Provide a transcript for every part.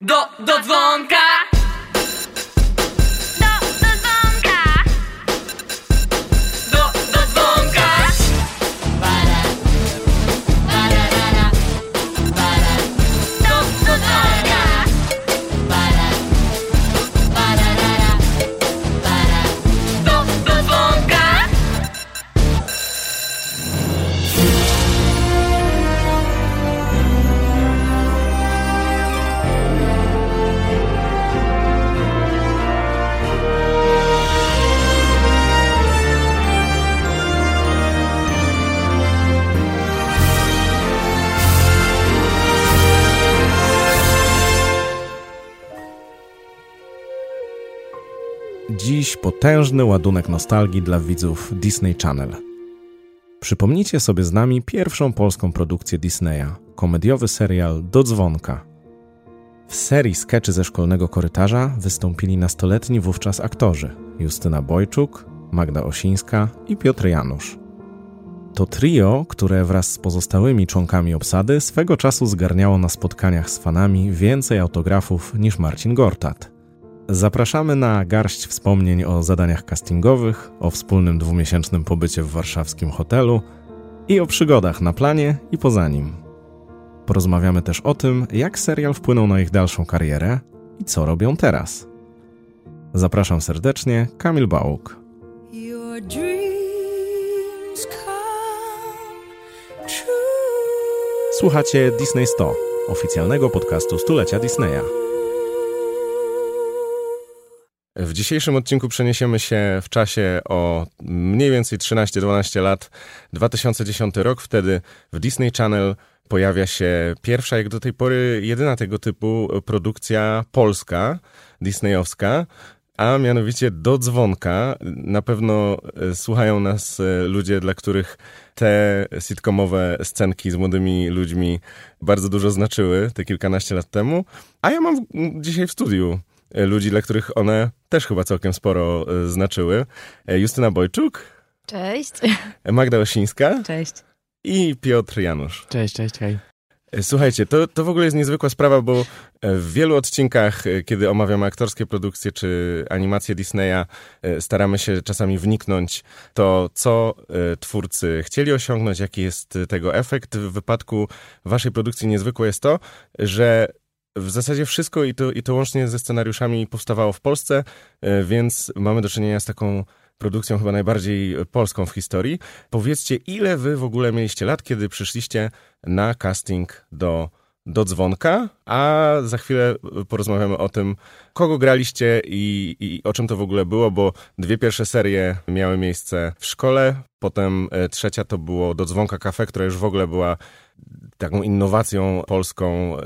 Do, do dzwonka! Potężny ładunek nostalgii dla widzów Disney Channel. Przypomnijcie sobie z nami pierwszą polską produkcję Disneya, komediowy serial Do dzwonka. W serii skeczy ze szkolnego korytarza wystąpili nastoletni wówczas aktorzy Justyna Bojczuk, Magda Osińska i Piotr Janusz. To trio, które wraz z pozostałymi członkami obsady swego czasu zgarniało na spotkaniach z fanami więcej autografów niż Marcin Gortat. Zapraszamy na garść wspomnień o zadaniach castingowych, o wspólnym dwumiesięcznym pobycie w warszawskim hotelu i o przygodach na planie i poza nim. Porozmawiamy też o tym, jak serial wpłynął na ich dalszą karierę i co robią teraz. Zapraszam serdecznie, Kamil Bałuk. Słuchacie Disney 100, oficjalnego podcastu stulecia Disneya. W dzisiejszym odcinku przeniesiemy się w czasie o mniej więcej 13-12 lat. 2010 rok, wtedy w Disney Channel pojawia się pierwsza, jak do tej pory jedyna tego typu produkcja polska, disneyowska, a mianowicie do dzwonka. Na pewno e, słuchają nas e, ludzie, dla których te sitcomowe scenki z młodymi ludźmi bardzo dużo znaczyły te kilkanaście lat temu. A ja mam dzisiaj w studiu e, ludzi, dla których one też chyba całkiem sporo e, znaczyły. E, Justyna Bojczuk, Cześć. e, Magda Osińska Cześć. i Piotr Janusz. Cześć, cześć, hej. E, Słuchajcie, to, to w ogóle jest niezwykła sprawa, bo w wielu odcinkach, kiedy omawiamy aktorskie produkcje czy animacje Disneya, staramy się czasami wniknąć to, co twórcy chcieli osiągnąć, jaki jest tego efekt. W wypadku waszej produkcji niezwykłe jest to, że w zasadzie wszystko i to, i to łącznie ze scenariuszami powstawało w Polsce, e, więc mamy do czynienia z taką produkcją chyba najbardziej polską w historii. Powiedzcie, ile wy w ogóle mieliście lat, kiedy przyszliście na casting do, do dzwonka, a za chwilę porozmawiamy o tym, kogo graliście i, i o czym to w ogóle było, bo dwie pierwsze serie miały miejsce w szkole, potem e, trzecia to było do dzwonka kafe, która już w ogóle była taką innowacją polską e,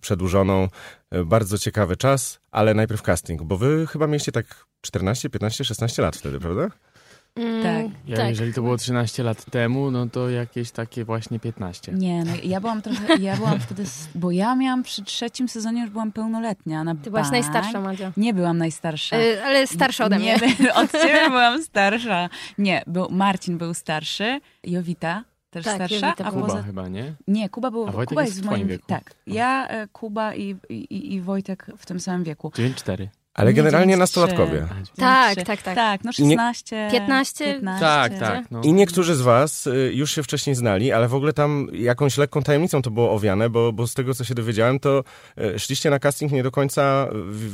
przedłużoną. E, Bardzo ciekawy czas, ale najpierw casting, bo wy chyba mieliście tak 14, 15, 16 lat wtedy, prawda? Mm, Tak. Ja, tak. Jeżeli to było 13 lat temu, no to jakieś takie właśnie 15. Nie, no ja byłam trochę, ja byłam wtedy, bo ja miałam przy trzecim sezonie już byłam pełnoletnia. Na Ty byłaś najstarsza, Madzia. Nie byłam najstarsza. Y, ale starsza ode mnie. Nie, od ciebie byłam starsza. Nie, był, Marcin był starszy, Jowita też Tak, starsza, Jowita a. Kuba poza... chyba, nie? Nie, Kuba był, A Wojtek Kuba jest jest w moim wieku. Tak, ja, e, Kuba i, i, i Wojtek w tym samym wieku. 9-4. Ale Nie, generalnie 9-3. nastolatkowie. Tak, Trzy. tak, tak. Tak, no I nie- 16, 15. 15. Tak, tak. No. I niektórzy z was y, już się wcześniej znali, ale w ogóle tam jakąś lekką tajemnicą to było owiane, bo, bo z tego, co się dowiedziałem, to y, szliście na casting nie do końca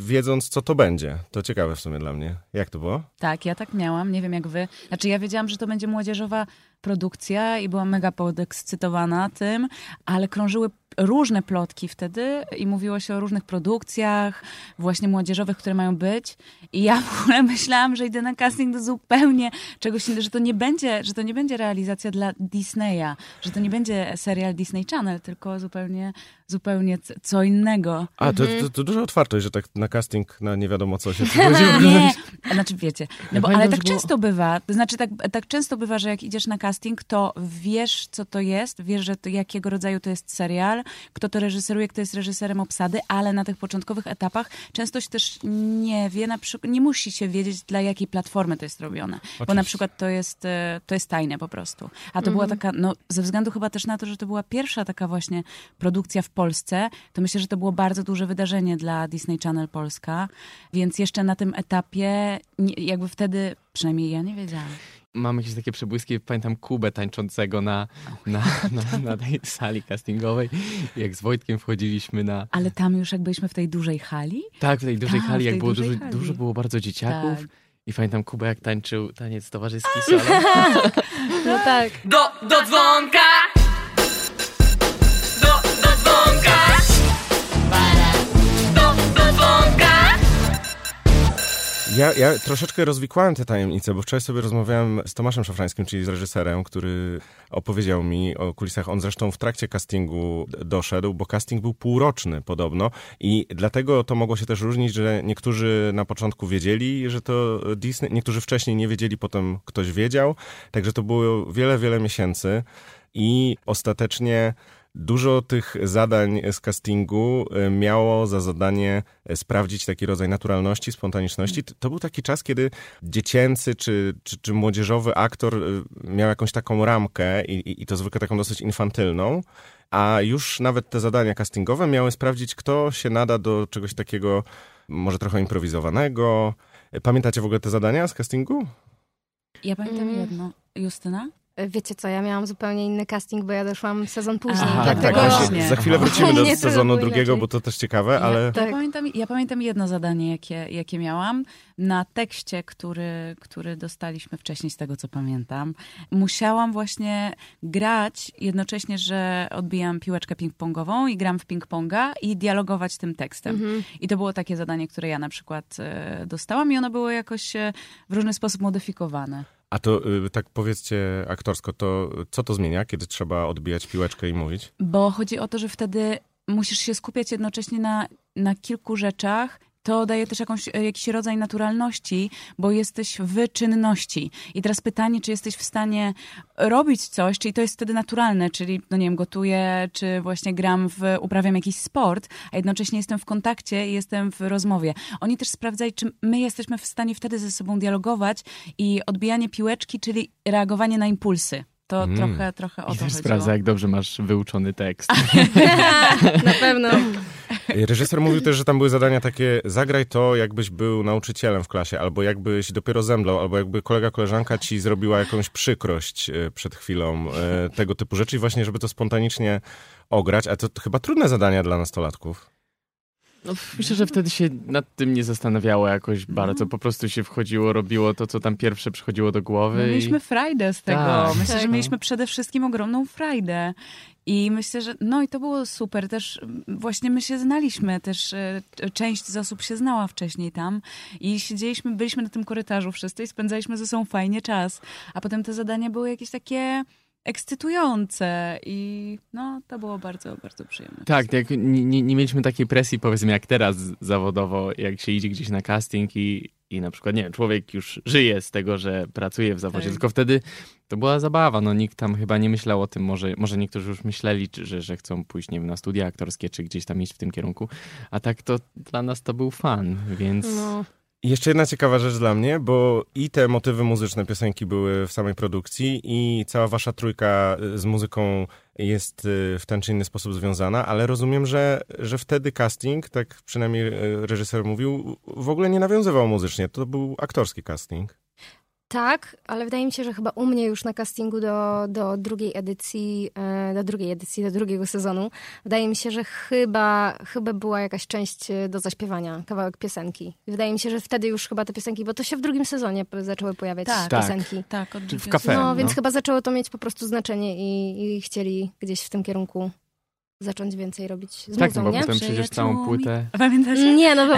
wiedząc, co to będzie. To ciekawe w sumie dla mnie. Jak to było? Tak, ja tak miałam, nie wiem jak wy. Znaczy ja wiedziałam, że to będzie młodzieżowa produkcja i byłam mega podekscytowana tym, ale krążyły różne plotki wtedy i mówiło się o różnych produkcjach właśnie młodzieżowych, które mają być. I ja w ogóle myślałam, że idę na casting do zupełnie czegoś innego, że to nie będzie, że to nie będzie realizacja dla Disneya, że to nie będzie serial Disney Channel, tylko zupełnie, zupełnie co innego. A, to, Mhm. to, to duża otwartość, że tak na casting na nie wiadomo co się. Nie, znaczy wiecie, no bo, ale tak często bywa, to znaczy tak, tak często bywa, że jak idziesz na casting, to wiesz, co to jest, wiesz, że to, jakiego rodzaju to jest serial, kto to reżyseruje, kto jest reżyserem obsady, ale na tych początkowych etapach często się też nie wie, na przykład, nie musi się wiedzieć, dla jakiej platformy to jest robione, bo na Oczywiście. przykład to jest, e, to jest tajne po prostu. A to była taka, no ze względu chyba też na to, że to była pierwsza taka właśnie produkcja w Polsce, to myślę, że to było bardzo duże wydarzenie dla Disney Channel Polska, więc jeszcze na tym etapie, jakby wtedy, przynajmniej ja nie wiedziałam. Mam jakieś takie przebłyski, pamiętam Kubę tańczącego na, na, na, na tej sali castingowej. Jak z Wojtkiem wchodziliśmy na... Ale tam już jak byliśmy w tej dużej hali, Tak, w tej dużej Tak, hali, jak tej było dużej dużo, hali. dużo było bardzo dzieciaków. Tak. I pamiętam Kubę, jak tańczył taniec towarzyski solo. No tak. Do, do dzwonka! Ja, ja troszeczkę rozwikłałem te tajemnice, bo wczoraj sobie rozmawiałem z Tomaszem Szafrańskim, czyli z reżyserem, który opowiedział mi o kulisach. On zresztą w trakcie castingu doszedł, bo casting był półroczny podobno i dlatego to mogło się też różnić, że niektórzy na początku wiedzieli, że to Disney, niektórzy wcześniej nie wiedzieli, potem ktoś wiedział. Także to było wiele, wiele miesięcy i ostatecznie Dużo tych zadań z castingu y, miało za zadanie y, sprawdzić taki rodzaj naturalności, spontaniczności. T- To był taki czas, kiedy dziecięcy czy, czy, czy młodzieżowy aktor y, miał jakąś taką ramkę i, i- i to zwykle taką dosyć infantylną, a już nawet te zadania castingowe miały sprawdzić, kto się nada do czegoś takiego może trochę improwizowanego. Pamiętacie w ogóle te zadania z castingu? ja pamiętam Mm. jedno. Justyna? Wiecie co, ja miałam zupełnie inny casting, bo ja doszłam sezon później. Aha, tak, tak, właśnie. Za chwilę wrócimy do Nie, sezonu drugiego, inaczej. bo to też ciekawe, ale... Ja, Tak. ja, pamiętam, ja pamiętam jedno zadanie, jakie, jakie miałam. Na tekście, który, który dostaliśmy wcześniej, z tego co pamiętam, musiałam właśnie grać jednocześnie, że odbijam piłeczkę ping-pongową i gram w ping-ponga i dialogować tym tekstem. Mhm. I to było takie zadanie, które ja na przykład e, dostałam i ono było jakoś e, w różny sposób modyfikowane. A to y, tak powiedzcie aktorsko, to co to zmienia, kiedy trzeba odbijać piłeczkę i mówić? Bo chodzi o to, że wtedy musisz się skupiać jednocześnie na, na kilku rzeczach. To daje też jakąś, e, jakiś rodzaj naturalności, bo jesteś w czynności. I teraz pytanie, czy jesteś w stanie robić coś, czyli to jest wtedy naturalne, czyli, no nie wiem, gotuję, czy właśnie gram w, uprawiam jakiś sport, a jednocześnie jestem w kontakcie i jestem w rozmowie. Oni też sprawdzali, czy my jesteśmy w stanie wtedy ze sobą dialogować i odbijanie piłeczki, czyli reagowanie na impulsy. To Mm. trochę, trochę o I to też chodziło. sprawdza, jak dobrze masz wyuczony tekst. Na pewno. Reżyser mówił też, że tam były zadania takie, zagraj to, jakbyś był nauczycielem w klasie, albo jakbyś dopiero zemdlał, albo jakby kolega, koleżanka ci zrobiła jakąś przykrość e, przed chwilą, e, tego typu rzeczy i właśnie, żeby to spontanicznie ograć, a to, to chyba trudne zadania dla nastolatków. No, myślę, że wtedy się nad tym nie zastanawiało jakoś bardzo. Po prostu się wchodziło, robiło to, co tam pierwsze przychodziło do głowy. My i... mieliśmy frajdę z tego. Tak. myślę, Tak. że mieliśmy przede wszystkim ogromną frajdę. I myślę, że no i to było super. Też właśnie my się znaliśmy, też e, część z osób się znała wcześniej tam i siedzieliśmy, byliśmy na tym korytarzu wszyscy i spędzaliśmy ze sobą fajnie czas. A potem te zadania były jakieś takie ekscytujące i no to było bardzo, bardzo przyjemne. Tak, jak nie, nie, nie mieliśmy takiej presji, powiedzmy, jak teraz zawodowo, jak się idzie gdzieś na casting i, i na przykład, nie wiem, człowiek już żyje z tego, że pracuje w zawodzie, Tak. tylko wtedy to była zabawa, no nikt tam chyba nie myślał o tym, może, może niektórzy już myśleli, że, że chcą pójść, nie wiem, na studia aktorskie, czy gdzieś tam iść w tym kierunku, a tak to dla nas to był fan, więc... No. Jeszcze jedna ciekawa rzecz dla mnie, bo i te motywy muzyczne piosenki były w samej produkcji i cała wasza trójka y, z muzyką jest y, w ten czy inny sposób związana, ale rozumiem, że, że wtedy casting, tak przynajmniej y, reżyser mówił, w ogóle nie nawiązywał muzycznie. To był aktorski casting. Tak, ale wydaje mi się, że chyba u mnie już na castingu do, do drugiej edycji, e, do drugiej edycji, do drugiego sezonu, wydaje mi się, że chyba, chyba była jakaś część e, do zaśpiewania, kawałek piosenki. Wydaje mi się, że wtedy już chyba te piosenki, bo to się w drugim sezonie zaczęły pojawiać Tak. Tak. piosenki. Tak, od Czy w kafe? No, więc no. chyba zaczęło to mieć po prostu znaczenie i, i chcieli gdzieś w tym kierunku zacząć więcej robić z Tak, muzą, no bo nie? potem przecież całą płytę... Pamiętacie? Nie, no bo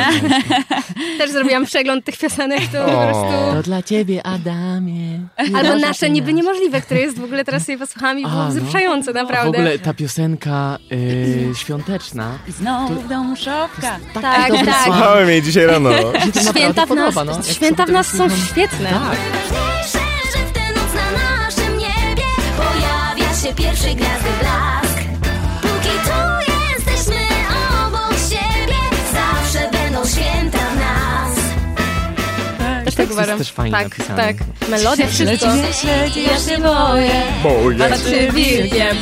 też zrobiłam przegląd tych piosenek, to po O. prostu... dla ciebie, Adamie. Albo nasze niby niemożliwe, które jest w ogóle teraz sobie posłuchałam i A, było no. wzruszające, W naprawdę. ogóle ta piosenka y, świąteczna, I znowu w domu szopka. Tak, dobry tak. smak. Słuchałem jej dzisiaj rano. to Święta w nas, podoba, no. Święta w nas to są świetne. Tak. Najważniejsze, że w tę noc na naszym niebie pojawia się pierwszy gwiazdy blask. Tak, tak uważam. też fajnie tak, tak. Melodia, wszystko. Śledzi, ja się boję. Patrzy wilkiem.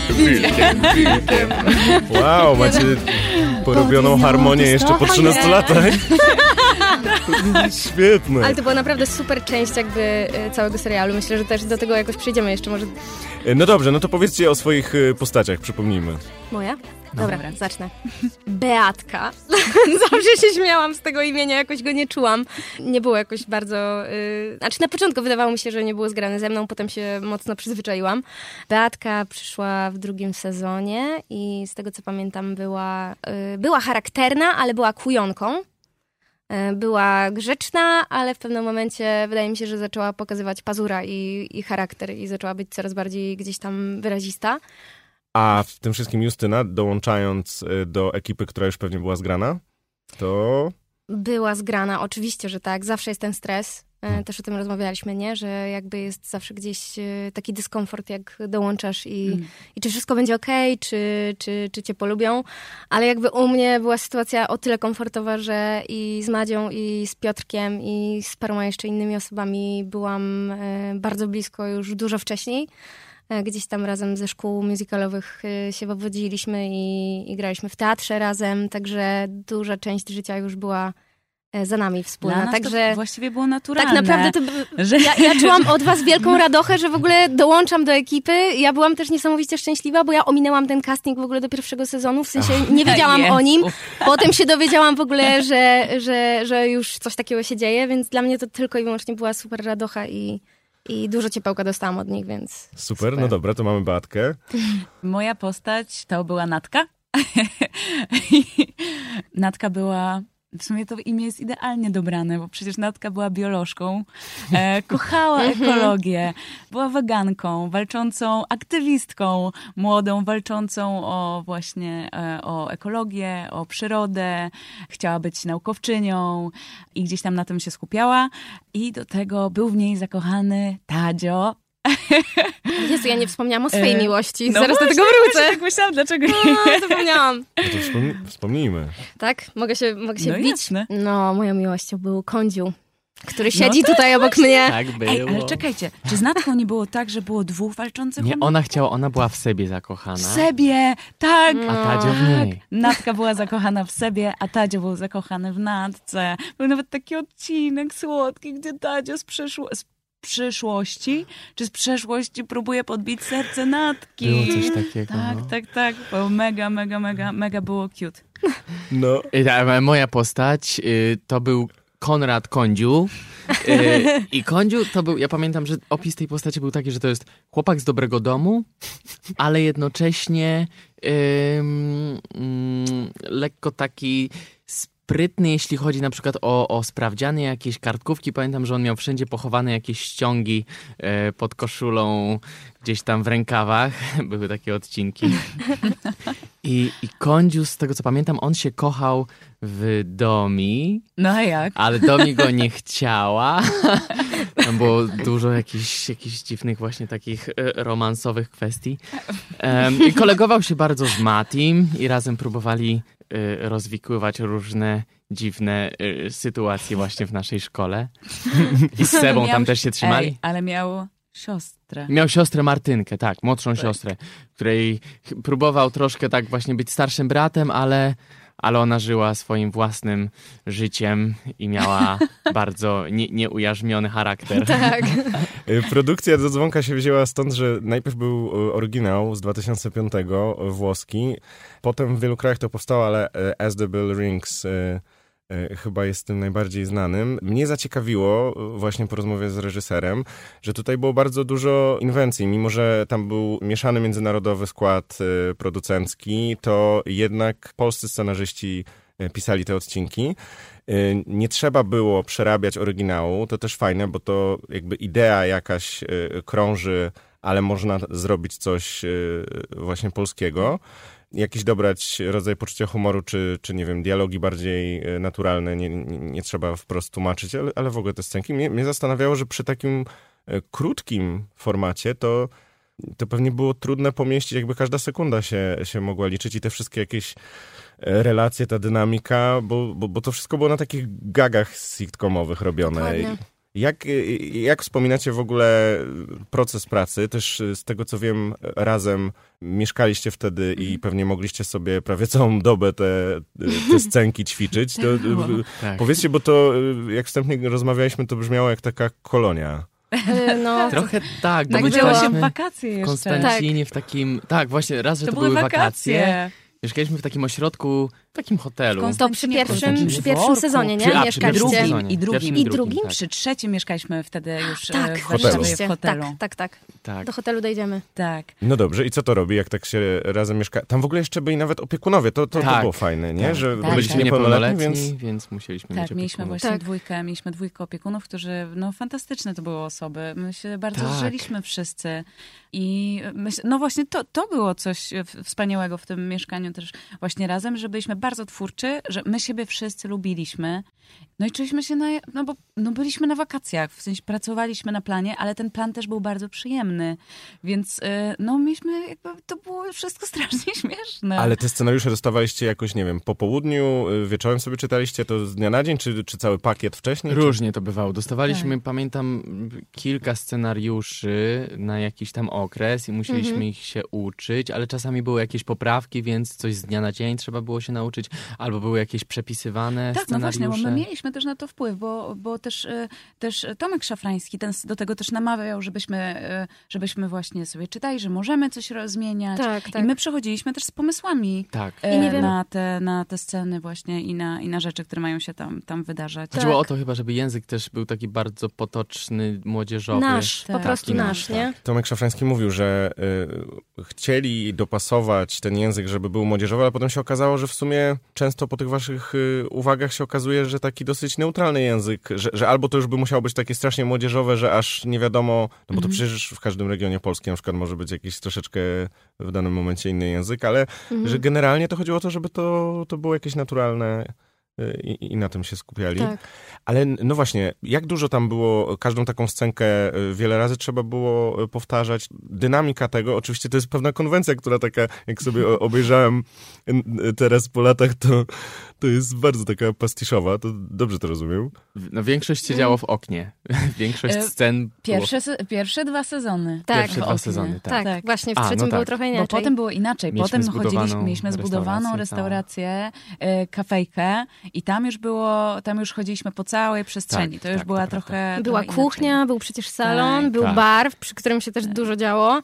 Wow, macie porobioną harmonię jeszcze po 13 latach. Świetne. Ale to była naprawdę super część jakby e, całego serialu. Myślę, że też do tego jakoś przyjdziemy jeszcze. Może No dobrze, no to powiedzcie o swoich y, postaciach, przypomnijmy. moja? Dobra, zacznę. Beatka. Zawsze się śmiałam z tego imienia, jakoś go nie czułam. Nie było jakoś bardzo... Y... Znaczy na początku wydawało mi się, że nie było zgrane ze mną, potem się mocno przyzwyczaiłam. Beatka przyszła w drugim sezonie i z tego co pamiętam była, y... była charakterna, ale była kujonką. Y, Była grzeczna, ale w pewnym momencie wydaje mi się, że zaczęła pokazywać pazura i, i charakter i zaczęła być coraz bardziej gdzieś tam wyrazista. A w tym wszystkim Justyna, dołączając y, do ekipy, która już pewnie była zgrana, to Była zgrana, oczywiście, że tak. Zawsze jest ten stres. E, Też o tym rozmawialiśmy, nie? Że jakby jest zawsze gdzieś e, taki dyskomfort, jak dołączasz i, i czy wszystko będzie okej, czy, czy, czy cię polubią. Ale jakby u mnie była sytuacja o tyle komfortowa, że i z Madzią, i z Piotrkiem, i z paroma jeszcze innymi osobami byłam e, bardzo blisko już dużo wcześniej. E, Gdzieś tam razem ze szkół musicalowych e, się wywodziliśmy i, i graliśmy w teatrze razem, także duża część życia już była e, za nami wspólna. Także to właściwie było naturalne. tak naprawdę to, że- ja, ja czułam od was wielką radochę, że w ogóle dołączam do ekipy. Ja byłam też niesamowicie szczęśliwa, bo ja ominęłam ten casting w ogóle do pierwszego sezonu, w sensie nie wiedziałam o nim. Potem się dowiedziałam w ogóle, że, że, że już coś takiego się dzieje, więc dla mnie to tylko i wyłącznie była super radocha i, i dużo ciepełka dostałam od nich, więc super, no dobra, to mamy Beatkę. Moja postać to była Natka. Natka była. W sumie to imię jest idealnie dobrane, bo przecież Natka była biolożką, e, kochała ekologię, była weganką, walczącą aktywistką, młodą, walczącą o właśnie e, o ekologię, o przyrodę, chciała być naukowczynią i gdzieś tam na tym się skupiała. I do tego był w niej zakochany Tadzio, Jezu, ja nie wspomniałam o swojej E, miłości. no Zaraz do tego właśnie, wrócę. Właśnie tak myślałam, dlaczego O, zapomniałam. No to wspomni- wspomnijmy. Tak? Mogę się, mogę się No bić? jasne. No, moją miłością był Kądziu, który siedzi tutaj obok mnie. Tak było. Ej, ale czekajcie, czy z Natką nie było tak, że było dwóch walczących Nie, ona chciała, ona była w sobie zakochana. W sobie, tak! A Tadzio w niej. Natka była zakochana w sobie, a Tadzio był zakochany w Natce. Był nawet taki odcinek słodki, gdzie Tadzio z przyszłości, czy z przeszłości próbuje podbić serce Natki. Było coś takiego. Tak, no. tak, tak. Było mega, mega, mega, mega było cute. No, ta, Moja postać y, to był Konrad Kądziu. Y, I Kądziu to był, ja pamiętam, że opis tej postaci był taki, że to jest chłopak z dobrego domu, ale jednocześnie mm, lekko taki sprytny, jeśli chodzi na przykład o, o sprawdziany jakieś kartkówki. Pamiętam, że on miał wszędzie pochowane jakieś ściągi e, pod koszulą, gdzieś tam w rękawach. Były takie odcinki. I, I z tego co pamiętam, on się kochał w Domi, No a jak? ale Domi go nie chciała. Tam było dużo jakichś, jakichś dziwnych właśnie takich e, romansowych kwestii. I kolegował się bardzo z Matim i razem próbowali rozwikływać różne dziwne e, sytuacje właśnie w naszej szkole. I z Sebą Miał- tam też się trzymali. Ej, ale miał siostrę. Miał siostrę Martynkę, tak, młodszą siostrę, której próbował troszkę tak właśnie być starszym bratem, ale, ale ona żyła swoim własnym życiem i miała bardzo nie, nieujarzmiony charakter. Tak. Produkcja do dzwonka się wzięła stąd, że najpierw był y, oryginał z 2005 y, włoski, potem w wielu krajach to powstało, ale As the Bell Rings chyba jest tym najbardziej znanym. Mnie zaciekawiło y, właśnie po rozmowie z reżyserem, że tutaj było bardzo dużo inwencji, mimo że tam był mieszany międzynarodowy skład y, producencki, to jednak polscy scenarzyści pisali te odcinki. Nie trzeba było przerabiać oryginału, to też fajne, bo to jakby idea jakaś krąży, ale można zrobić coś właśnie polskiego. Jakiś dobrać rodzaj poczucia humoru, czy, czy nie wiem, dialogi bardziej y, naturalne, nie, nie, nie trzeba wprost tłumaczyć, ale, ale w ogóle te scenki. Mnie, mnie zastanawiało, że przy takim y, krótkim formacie to to pewnie było trudne pomieścić, jakby każda sekunda się, się mogła liczyć i te wszystkie jakieś e, relacje, ta dynamika, bo, bo, bo to wszystko było na takich gagach sitcomowych robione. Dokładnie. Jak, y, jak wspominacie w ogóle proces pracy? Też y, z tego co wiem, razem mieszkaliście wtedy Mhm. i pewnie mogliście sobie prawie całą dobę te, te scenki ćwiczyć. To, y, było. Tak. Powiedzcie, bo to y, jak wstępnie rozmawialiśmy, to brzmiało jak taka kolonia. E, No, Trochę tak, bo Tak było się w wakacje w jeszcze. Konstancinie w takim... Tak, właśnie, raz, że To to, były wakacje. wakacje. Mieszkaliśmy w takim ośrodku, takim hotelu. W to przy pierwszym, przy pierwszym sezonie, nie? Przy- a, Mieszkaliście. Drugim sezonie. i drugim. I drugim? tak. Przy trzecim mieszkaliśmy wtedy już Tak, e, w hotelu. Warszawie w rzeczywiście. hotelu. Tak, tak, tak. tak. Do hotelu dojdziemy. Tak. No dobrze, i co to robi, jak tak się razem mieszka? Tam w ogóle jeszcze byli nawet opiekunowie, to, to, to Tak. było fajne, nie? Tak. Że Tak, byliście tak. niepełnoletni, więc... więc... musieliśmy Tak, mieć mieliśmy właśnie Tak. dwójkę, mieliśmy dwójkę opiekunów, którzy, no fantastyczne to były osoby. My się bardzo Tak. żyliśmy wszyscy i myśl, no właśnie to, to było coś wspaniałego w tym mieszkaniu też właśnie razem, że byliśmy bardzo twórczy, że my siebie wszyscy lubiliśmy. No i czuliśmy się na, no bo no byliśmy na wakacjach, w sensie pracowaliśmy na planie, ale ten plan też był bardzo przyjemny, więc y, no mieliśmy jakby, to było wszystko strasznie śmieszne. Ale te scenariusze dostawaliście jakoś, nie wiem, po południu, y, wieczorem sobie czytaliście to z dnia na dzień, czy, czy cały pakiet wcześniej? Różnie to bywało. Dostawaliśmy, Tak. pamiętam, kilka scenariuszy na jakiś tam okres i musieliśmy Mhm. ich się uczyć, ale czasami były jakieś poprawki, więc coś z dnia na dzień trzeba było się nauczyć, albo były jakieś przepisywane Tak, no scenariusze. właśnie, bo my mieliśmy też na to wpływ, bo, bo też, e, też Tomek Szafrański ten, do tego też namawiał, żebyśmy, e, żebyśmy właśnie sobie czytali, że możemy coś rozmieniać. Tak, tak. I my przychodziliśmy też z pomysłami Tak. e, I nie wiem- na, te, na te sceny właśnie i na, i na rzeczy, które mają się tam, tam wydarzać. Tak. Chodziło o to chyba, żeby język też był taki bardzo potoczny, młodzieżowy. Nasz, po Tak, prostu taki nasz, nie? Tomek Szafrański mówił, że y, chcieli dopasować ten język, żeby był młodzieżowy, ale potem się okazało, że w sumie często po tych waszych y, uwagach się okazuje, że taki dosyć neutralny język, że, że albo to już by musiało być takie strasznie młodzieżowe, że aż nie wiadomo, no bo to przecież w każdym regionie polskim na przykład może być jakiś troszeczkę w danym momencie inny język, ale że generalnie to chodziło o to, żeby to, to było jakieś naturalne i, i na tym się skupiali. Tak. Ale no właśnie, jak dużo tam było, każdą taką scenkę y, wiele razy trzeba było y, powtarzać. Dynamika tego, oczywiście to jest pewna konwencja, która taka, jak sobie obejrzałem y, teraz po latach, to, to jest bardzo taka pastiszowa, to dobrze to rozumiem. No większość się działo w oknie. Większość E, scen było... Pierwsze, se- pierwsze dwa sezony. Tak. Pierwsze dwa oknie. sezony, tak. Tak, Tak. właśnie w A, no trzecim było tak. trochę Bo inaczej. potem było inaczej. Mieliśmy potem chodziliśmy, mieliśmy zbudowaną restaurację, restaurację, e, kafejkę i tam już było, tam już chodziliśmy po całej przestrzeni. Tak, to już tak, była prawda. trochę Była trochę kuchnia, był przecież salon, Tak. był Tak. bar, przy którym się też dużo działo.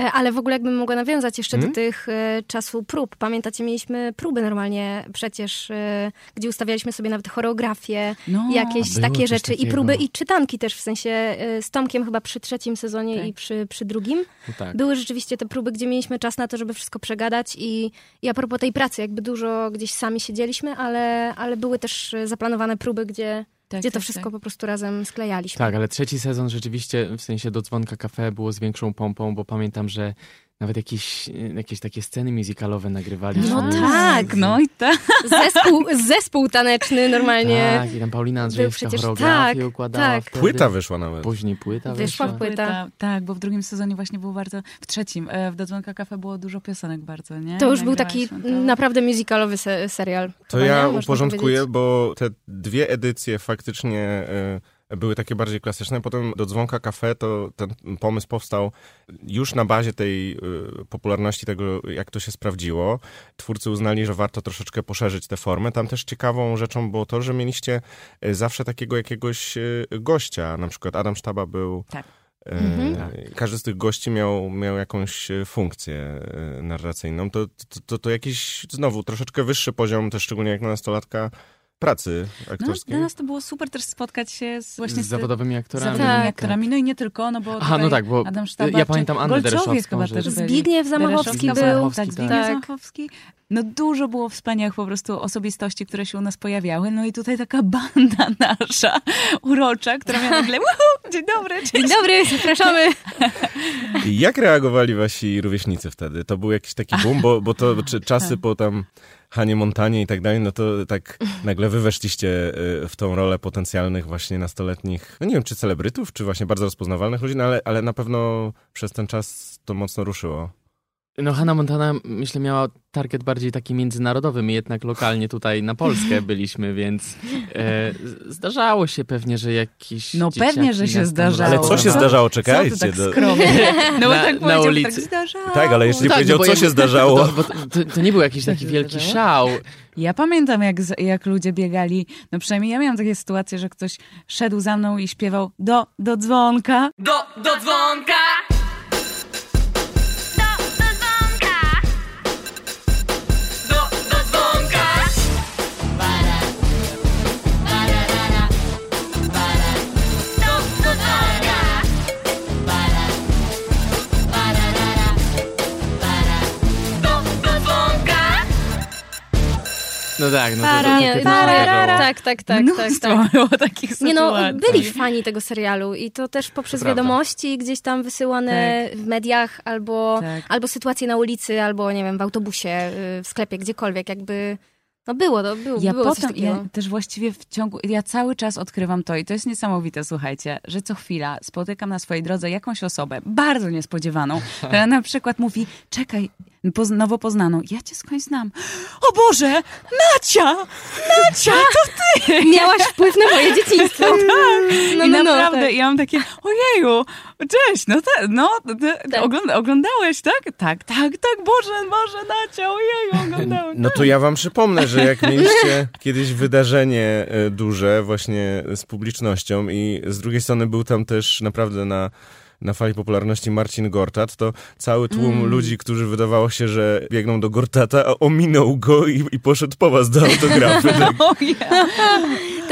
E, Ale w ogóle jakbym mogła nawiązać jeszcze Mhm. do tych e, czasu prób. Pamiętacie, mieliśmy próby normalnie przecież, e, gdzie ustawialiśmy sobie nawet choreografię, No, jakieś takie rzeczy i takiego. próby i czytanki też, w sensie e, z Tomkiem chyba przy trzecim sezonie Tak. i przy, przy drugim. No tak. Były rzeczywiście te próby, gdzie mieliśmy czas na to, żeby wszystko przegadać i, i a propos tej pracy, jakby dużo gdzieś sami siedzieliśmy, ale, ale były też zaplanowane próby, gdzie, tak, gdzie to tak, wszystko tak. po prostu razem sklejaliśmy. Tak, ale trzeci sezon rzeczywiście, w sensie do dzwonka kafe było z większą pompą, bo pamiętam, że nawet jakieś, jakieś takie sceny musicalowe nagrywaliśmy. No tak, no i tak. Zespół, zespół taneczny normalnie. Tak, i tam Paulina Andrzejewska przecież- choreografię tak, układała tak. wtedy. Płyta wyszła nawet. Później płyta Wyszła wyszła. płyta. Tak, bo w drugim sezonie właśnie było bardzo, w trzecim, e, w Do Dzwonka Kafe było dużo piosenek bardzo, nie? To już był taki to. naprawdę musicalowy se serial. To ja uporządkuję, powiedzieć. bo te dwie edycje faktycznie y, były takie bardziej klasyczne. Potem do Dzwonka Cafe to ten pomysł powstał już na bazie tej y, popularności tego, jak to się sprawdziło. Twórcy uznali, że warto troszeczkę poszerzyć tę formę. Tam też ciekawą rzeczą było to, że mieliście y, zawsze takiego jakiegoś y, gościa. Na przykład Adam Sztaba był... Tak. Mhm. Każdy z tych gości miał, miał jakąś funkcję narracyjną. To, to, to, to jakiś znowu troszeczkę wyższy poziom, też szczególnie jak na nastolatka, pracy No, aktorskiej. dla nas to było super też spotkać się z, właśnie z zawodowymi aktorami. zawodowymi Tak. aktorami. No i nie tylko, no bo Aha, no tak, bo Adam Sztaba, ja pamiętam Annę Dereszowską, chyba też. Zbigniew Zamachowski był. Tak, tak. Zbigniew Tak. Zamachowski. No dużo było wspaniałych po prostu osobistości, które się u nas pojawiały. No i tutaj taka banda nasza, urocza, która miała nagle, "Uhu, dzień dobry, Dzień cześć. dobry, zapraszamy. I jak reagowali wasi rówieśnicy wtedy? To był jakiś taki boom, bo, bo to czy, czasy po tam Hanie Montanie i tak dalej, no to tak nagle wy weszliście y, w tą rolę potencjalnych właśnie nastoletnich, no nie wiem, czy celebrytów, czy właśnie bardzo rozpoznawalnych ludzi, no ale, ale na pewno przez ten czas to mocno ruszyło. No Hannah Montana myślę miała target bardziej taki międzynarodowy, my jednak lokalnie tutaj na Polskę byliśmy, więc e, zdarzało się pewnie, że jakiś No pewnie, że się zdarzało. Ale co się Co- zdarzało? Co Czekajcie. tak do- skromnie? No bo Na- tak na powiedział, ulicy. tak zdarzało. Tak, ale jeśli Tak, powiedział, no co jakby- się zdarzało. To, bo to, to, nie był jakiś taki wielki szał. Ja pamiętam, jak, jak ludzie biegali, no przynajmniej ja miałam takie sytuacje, że ktoś szedł za mną i śpiewał do, do dzwonka. Do, do dzwonka. No tak, no to, Para, to, Nie, to, no, to, Tararara. tak, tak, tak, tak, Mnóstwo tak. było takich sytuacji. Nie no, byli fani tego serialu i to też poprzez To wiadomości gdzieś tam wysyłane w mediach albo, Tak. albo sytuacje na ulicy, albo nie wiem, w autobusie, y, w sklepie, gdziekolwiek, jakby no było, to było, Ja było potem, ja też właściwie w ciągu, ja cały czas odkrywam to i to jest niesamowite, słuchajcie, że co chwila spotykam na swojej drodze jakąś osobę bardzo niespodziewaną, która na przykład mówi, czekaj, poz, nowo poznaną, ja cię skądś znam. O Boże, Nacia! Nacia, to ty! Miałaś wpływ na moje dzieciństwo. No, I no, no, naprawdę, tak. ja mam takie, ojeju, cześć, no, te, no te, Tak. ogląda, oglądałeś, tak? Tak, tak, tak, Boże, Boże, Nacia, ojeju, oglądałem. No to ja wam przypomnę, że jak mieliście kiedyś wydarzenie e, duże właśnie z publicznością i z drugiej strony był tam też naprawdę na na fali popularności Marcin Gortat, to cały tłum Mm. ludzi, którzy wydawało się, że biegną do Gortata, a ominął go i, i poszedł po was do autografy. Tak. O, ja.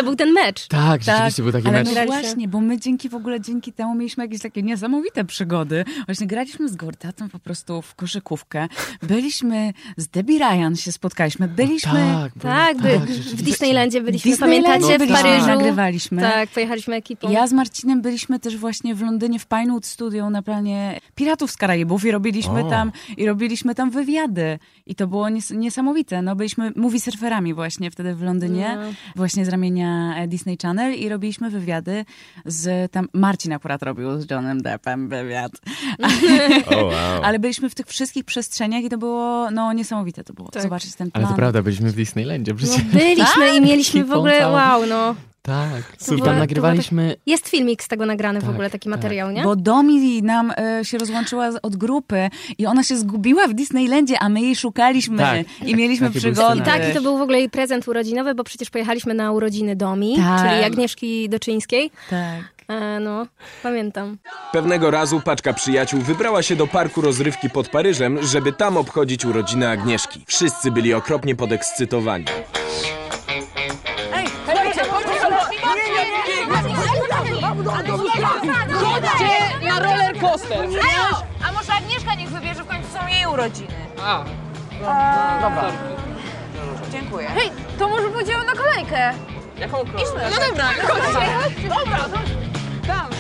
To był ten mecz. tak, rzeczywiście był taki ale mecz. no właśnie, bo my dzięki w ogóle, dzięki temu mieliśmy jakieś takie niesamowite przygody. Właśnie graliśmy z Gortatem po prostu w koszykówkę. Byliśmy z Debbie Ryan się spotkaliśmy. Byliśmy... Tak, bo- Tak, by, rzeczywiście. w Disneylandzie byliśmy, Disneylandzie pamiętacie, w byliśmy, Paryżu. nagrywaliśmy. Tak, pojechaliśmy ekipą. Ja z Marcinem byliśmy też właśnie w Londynie w Pinewood Studio na planie Piratów z Karaibów i robiliśmy O. tam i robiliśmy tam wywiady. I to było nies niesamowite. No byliśmy movie surferami właśnie wtedy w Londynie, No. właśnie z ramienia e, Disney Channel i robiliśmy wywiady z tam Marcin akurat robił z Johnem Deppem wywiad. O, wow. Ale byliśmy w tych wszystkich przestrzeniach i to było no niesamowite to było. Tak. Zobaczyć ten plan. Ale to prawda, byliśmy w Disneylandzie No, przecież. byliśmy i mieliśmy w ogóle, wow, no. Tak. To tam nagrywaliśmy... Jest filmik z tego nagrany w Tak, ogóle, taki tak. materiał, nie? Bo Domi nam e, się rozłączyła od grupy i ona się zgubiła w Disneylandzie, a my jej szukaliśmy Tak. i mieliśmy przygody. I tak, i to był w ogóle jej prezent urodzinowy, bo przecież pojechaliśmy na urodziny Domi, Tak. czyli Agnieszki Doczyńskiej. tak. E, no, pamiętam. Pewnego razu paczka przyjaciół wybrała się do parku rozrywki pod Paryżem, żeby tam obchodzić urodziny Agnieszki. Wszyscy byli okropnie podekscytowani. Coaster. Elo, a może Agnieszka niech wybierze, w końcu są jej urodziny. A, dobra. Dziękuję. Hej, to może pójdziemy na kolejkę. Jaką kolor? No dobra, chodźcie. Dobra, to... Tam.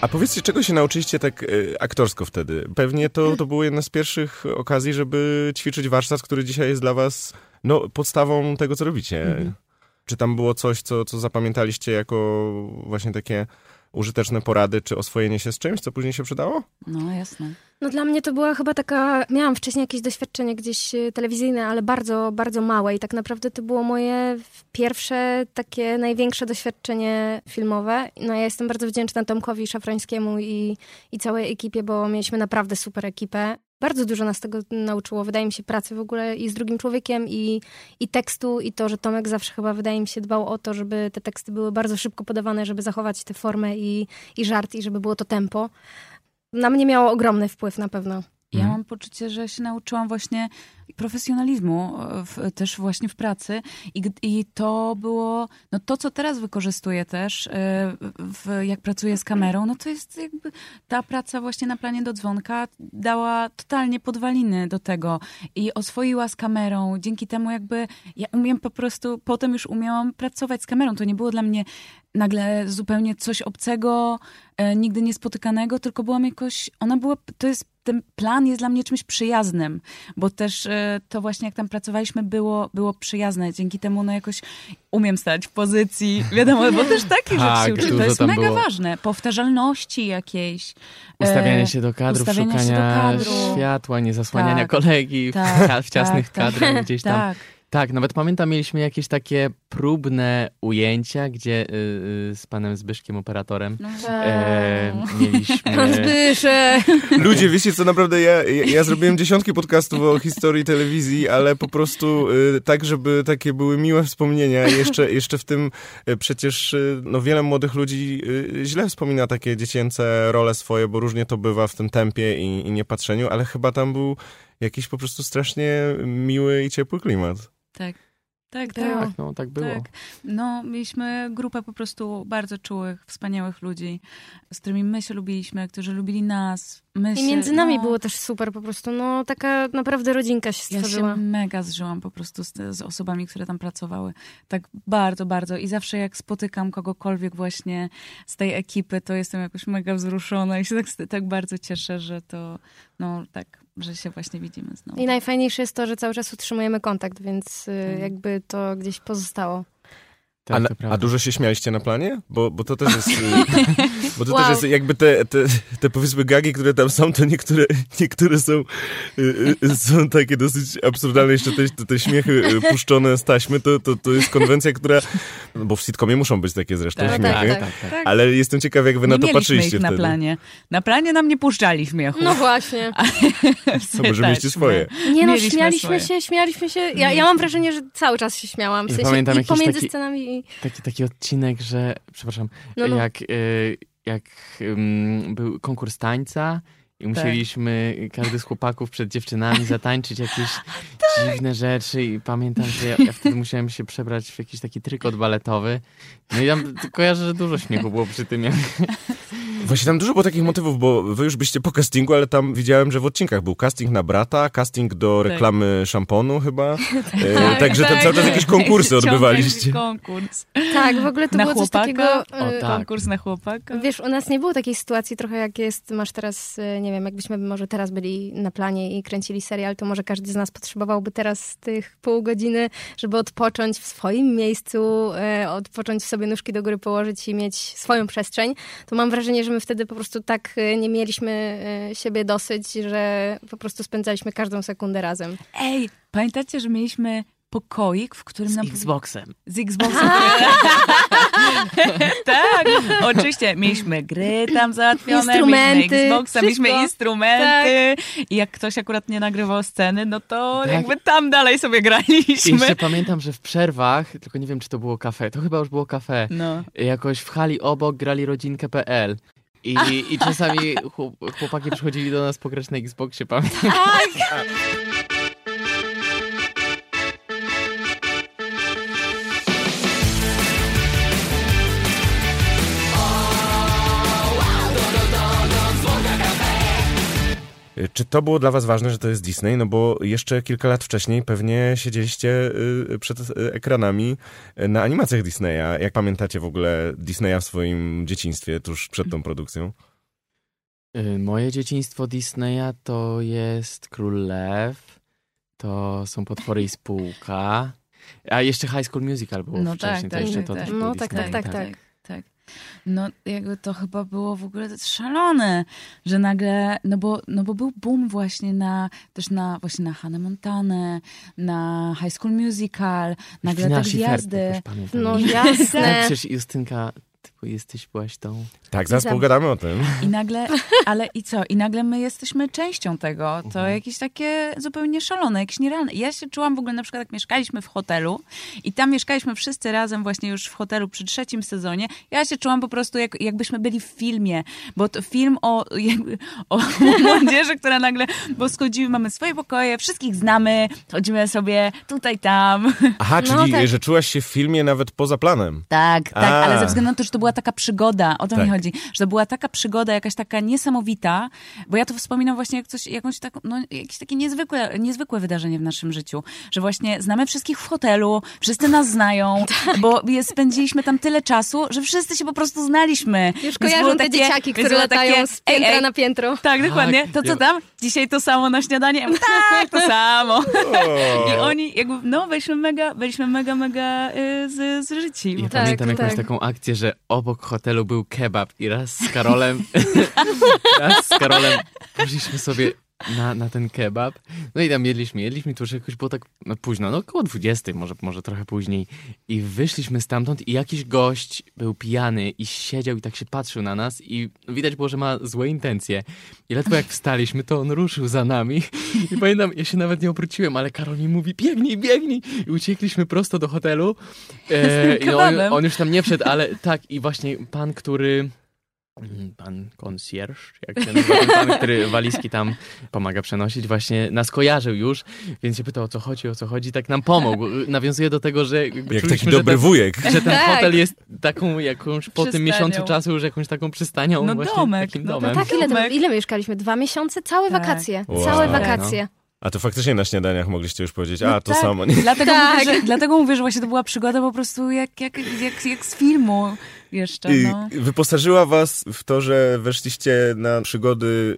A powiedzcie, czego się nauczyliście tak e, aktorsko wtedy? Pewnie to, to było jedna z pierwszych okazji, żeby ćwiczyć warsztat, który dzisiaj jest dla was no, podstawą tego, co robicie. Czy tam było coś, co, co zapamiętaliście jako właśnie takie użyteczne porady, czy oswojenie się z czymś, co później się przydało? No jasne. No dla mnie to była chyba taka, miałam wcześniej jakieś doświadczenie gdzieś e, telewizyjne, ale bardzo, bardzo małe i tak naprawdę to było moje pierwsze takie największe doświadczenie filmowe. No ja jestem bardzo wdzięczna Tomkowi Szafrańskiemu i, i całej ekipie, bo mieliśmy naprawdę super ekipę. Bardzo dużo nas tego nauczyło, wydaje mi się, pracy w ogóle i z drugim człowiekiem, i, i tekstu, i to, że Tomek zawsze chyba, wydaje mi się, dbał o to, żeby te teksty były bardzo szybko podawane, żeby zachować tę formę i, i żart, i żeby było to tempo. Na mnie miało ogromny wpływ na pewno. Ja Mhm. mam poczucie, że się nauczyłam właśnie profesjonalizmu e, w, też właśnie w pracy. I, i to było, no to co teraz wykorzystuję też, e, w, jak pracuję z kamerą, no to jest jakby ta praca właśnie na planie do dzwonka dała totalnie podwaliny do tego i oswoiła z kamerą, dzięki temu jakby ja umiem po prostu, potem już umiałam pracować z kamerą, to nie było dla mnie nagle zupełnie coś obcego, e, nigdy niespotykanego, tylko byłam jakoś, ona była, to jest ten plan jest dla mnie czymś przyjaznym, bo też e, to właśnie jak tam pracowaliśmy było, było przyjazne. Dzięki temu no jakoś umiem stać w pozycji, wiadomo, bo też takich Tak, rzeczy się uczy. To jest mega było. ważne. Powtarzalności jakiejś. e, Ustawianie się do kadru, ustawiania się do szukania kadru. światła, nie zasłaniania Tak. kolegi w, Tak, w ciasnych tak, tak. kadrach gdzieś tam. Tak. Tak, nawet pamiętam, mieliśmy jakieś takie próbne ujęcia, gdzie y, y, z panem Zbyszkiem, operatorem, No. e, mieliśmy... Zbyszek! Ludzie, wiecie co, naprawdę ja, ja, ja zrobiłem dziesiątki podcastów o historii telewizji, ale po prostu y, tak, żeby takie były miłe wspomnienia. Jeszcze, jeszcze w tym y, przecież no, wiele młodych ludzi źle wspomina takie dziecięce role swoje, bo różnie to bywa w tym tempie i, i niepatrzeniu, ale chyba tam był jakiś po prostu strasznie miły i ciepły klimat. Tak. Tak, tak. Tak, no tak było. Tak. No, mieliśmy grupę po prostu bardzo czułych, wspaniałych ludzi, z którymi my się lubiliśmy, którzy lubili nas. My I się, między nami no, było też super po prostu, no taka naprawdę rodzinka się Ja stworzyła. się mega zżyłam po prostu z, z osobami, które tam pracowały. Tak bardzo, bardzo. I zawsze jak spotykam kogokolwiek właśnie z tej ekipy, to jestem jakoś mega wzruszona i się tak, tak bardzo cieszę, że to, no tak, że się właśnie widzimy znowu. I najfajniejsze jest to, że cały czas utrzymujemy kontakt, więc y, Tak. jakby to gdzieś pozostało. Tak, a, na- a dużo się śmialiście na planie? Bo, bo to też jest. y, Bo to Wow. też jest jakby te, te, te powiedzmy gagi, które tam są, to niektóre, niektóre są, y, y, są takie dosyć absurdalne. Jeszcze te, te, te śmiechy y, puszczone z taśmy, to, to, to jest konwencja, która. no Bo w sitcomie muszą być takie zresztą Tak, śmiechy. tak, tak, tak. Tak. Ale jestem ciekaw, jak wy na Nie to patrzyliście ich na wtedy. planie. Na planie nam nie puszczali śmiechu. No właśnie. To może mieliście swoje. Nie no, Mieliśmy śmialiśmy swoje. się, śmialiśmy się. Ja, ja mam wrażenie, że cały czas się śmiałam. W I sensie, pamiętam i jakiś pomiędzy taki- scenami i... Taki, taki odcinek, że, przepraszam, No, no. jak, y, jak ym, był konkurs tańca i musieliśmy, każdy z chłopaków przed dziewczynami zatańczyć jakieś dziwne rzeczy i pamiętam, że ja, ja wtedy musiałem się przebrać w jakiś taki trykot baletowy. No i tam kojarzę, że dużo śmiechu było przy tym, jak Właśnie tam dużo było takich motywów, bo wy już byście po castingu, ale tam widziałem, że w odcinkach był casting na brata, casting do Tak. reklamy szamponu chyba. E, także tam cały czas jakieś konkursy odbywaliście. konkurs. Tak, w ogóle to Na było coś chłopaka? takiego... O, y, tak. Konkurs na chłopaka. Wiesz, u nas nie było takiej sytuacji trochę jak jest, masz teraz, y, nie wiem, jakbyśmy może teraz byli na planie i kręcili serial, to może każdy z nas potrzebowałby teraz tych pół godziny, żeby odpocząć w swoim miejscu, e, odpocząć sobie nóżki do góry położyć i mieć swoją przestrzeń. To mam wrażenie, że my wtedy po prostu tak e, nie mieliśmy e, siebie dosyć, że po prostu spędzaliśmy każdą sekundę razem. Ej, pamiętacie, że mieliśmy pokoik, w którym z nam... Xboxem. Z Xboxem. tak, oczywiście. Mieliśmy gry tam załatwione, Instrumenty, mieliśmy Xboxa, mieliśmy wszystko. instrumenty. I jak ktoś akurat nie nagrywał sceny, no to Tak. jakby tam dalej sobie I graliśmy. jeszcze pamiętam, że w przerwach, tylko nie wiem, czy to było kafe, to chyba już było kafe, No. jakoś w hali obok grali rodzinkę.pl. I, I czasami chłop- chłopaki przychodzili do nas pograć na Xboxie, pamiętam. E, Czy to było dla was ważne, że to jest Disney? No bo jeszcze kilka lat wcześniej pewnie siedzieliście y, przed y, ekranami y, na animacjach Disneya. Jak pamiętacie w ogóle Disneya w swoim dzieciństwie, tuż przed tą produkcją? Y, Moje dzieciństwo Disneya to jest Król Lew, to są Potwory i Spółka, a jeszcze High School Musical było No wcześniej, tak, to tak, jeszcze tak, to tak. też No było tak, tak, tak, tak. No jakby to chyba było w ogóle szalone, że nagle, no bo, no bo był boom właśnie na, też na, właśnie na Hannah Montanę, na High School Musical, nagle te gwiazdy. pamiętam. No Tak, jasne. przecież Justynka, jesteś, byłaś tą... Tak, zaraz pogadamy o tym. I nagle, ale i co? I nagle my jesteśmy częścią tego. To jakieś takie zupełnie szalone, jakieś nierealne. Ja się czułam w ogóle, na przykład jak mieszkaliśmy w hotelu i tam mieszkaliśmy wszyscy razem właśnie już w hotelu przy trzecim sezonie, ja się czułam po prostu jak, jakbyśmy byli w filmie, bo to film o, jakby, o młodzieży, która nagle, bo schodzimy, mamy swoje pokoje, wszystkich znamy, chodzimy sobie tutaj, tam. Aha, No czyli tak. że czułaś się w filmie nawet poza planem. Tak, tak, A. ale ze względu na to, że to była taka przygoda, o to mi Tak. chodzi, że to była taka przygoda, jakaś taka niesamowita, bo ja to wspominam właśnie jak coś, jakąś taką, no, jakieś takie niezwykłe, niezwykłe wydarzenie w naszym życiu, że właśnie znamy wszystkich w hotelu, wszyscy nas znają, Tak. bo jest, spędziliśmy tam tyle czasu, że wszyscy się po prostu znaliśmy. Już kojarzą te takie- dzieciaki, które latają takie, z piętra ej, ej, na piętro. Tak, dokładnie. To co tam? Dzisiaj to samo na śniadanie? Ja mówię, Tak, to samo. I oni jakby, no, byliśmy mega, byliśmy mega, mega y, z, z życi. Ja Tak, pamiętam jakąś tak. taką akcję, że obok hotelu był kebab i raz z Karolem, raz z Karolem poszliśmy sobie na, na ten kebab. No i tam jedliśmy, jedliśmy, to już jakoś było tak no, późno, no około 20, może, może trochę później. I wyszliśmy stamtąd i jakiś gość był pijany i siedział i tak się patrzył na nas i widać było, że ma złe intencje. I ledwo jak wstaliśmy, to on ruszył za nami i pamiętam, ja się nawet nie obróciłem, ale Karol mi mówi, biegnij, biegnij! I uciekliśmy prosto do hotelu. E, i no, on, on już tam nie wszedł, ale tak i właśnie pan, który... mm, Pan concierge, jak się nazywa, ten pan, który walizki tam pomaga przenosić, właśnie nas kojarzył już, więc się pytał o co chodzi, o co chodzi, tak nam pomógł. Nawiązuje do tego, że Jak czuliśmy, taki że dobry ten, wujek. że ten Tak. hotel jest taką jakąś po tym miesiącu czasu już jakąś taką przystanią No właśnie domek, takim no domem. Tak, ile, tam, ile mieszkaliśmy? Dwa miesiące? Całe Tak. wakacje. Wow. Całe No. wakacje. A to faktycznie na śniadaniach mogliście już powiedzieć, a No to tak. samo. Nie? Dlatego, Tak. mówię, że, dlatego mówię, że właśnie to była przygoda po prostu jak, jak, jak, jak z filmu jeszcze, I no. Wyposażyła was w to, że weszliście na przygody,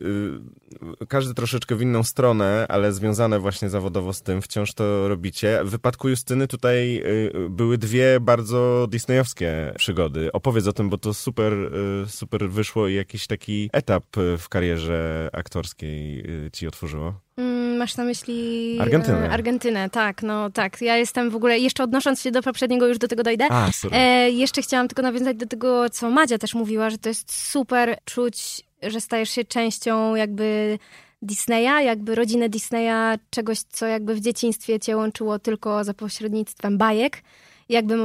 y, każdy troszeczkę w inną stronę, ale związane właśnie zawodowo z tym, wciąż to robicie. W wypadku Justyny tutaj y, były dwie bardzo disneyowskie przygody. Opowiedz o tym, bo to super, y, super wyszło i jakiś taki etap w karierze aktorskiej ci otworzyło. Mm, Masz na myśli Argentynę. e, Argentynę, tak, no tak. Ja jestem w ogóle, jeszcze odnosząc się do poprzedniego, już do tego dojdę. A. E, jeszcze chciałam tylko nawiązać do tego, co Madzia też mówiła, że to jest super czuć, że stajesz się częścią jakby Disneya, jakby rodziny Disneya, czegoś, co jakby w dzieciństwie cię łączyło tylko za pośrednictwem bajek. Jakby,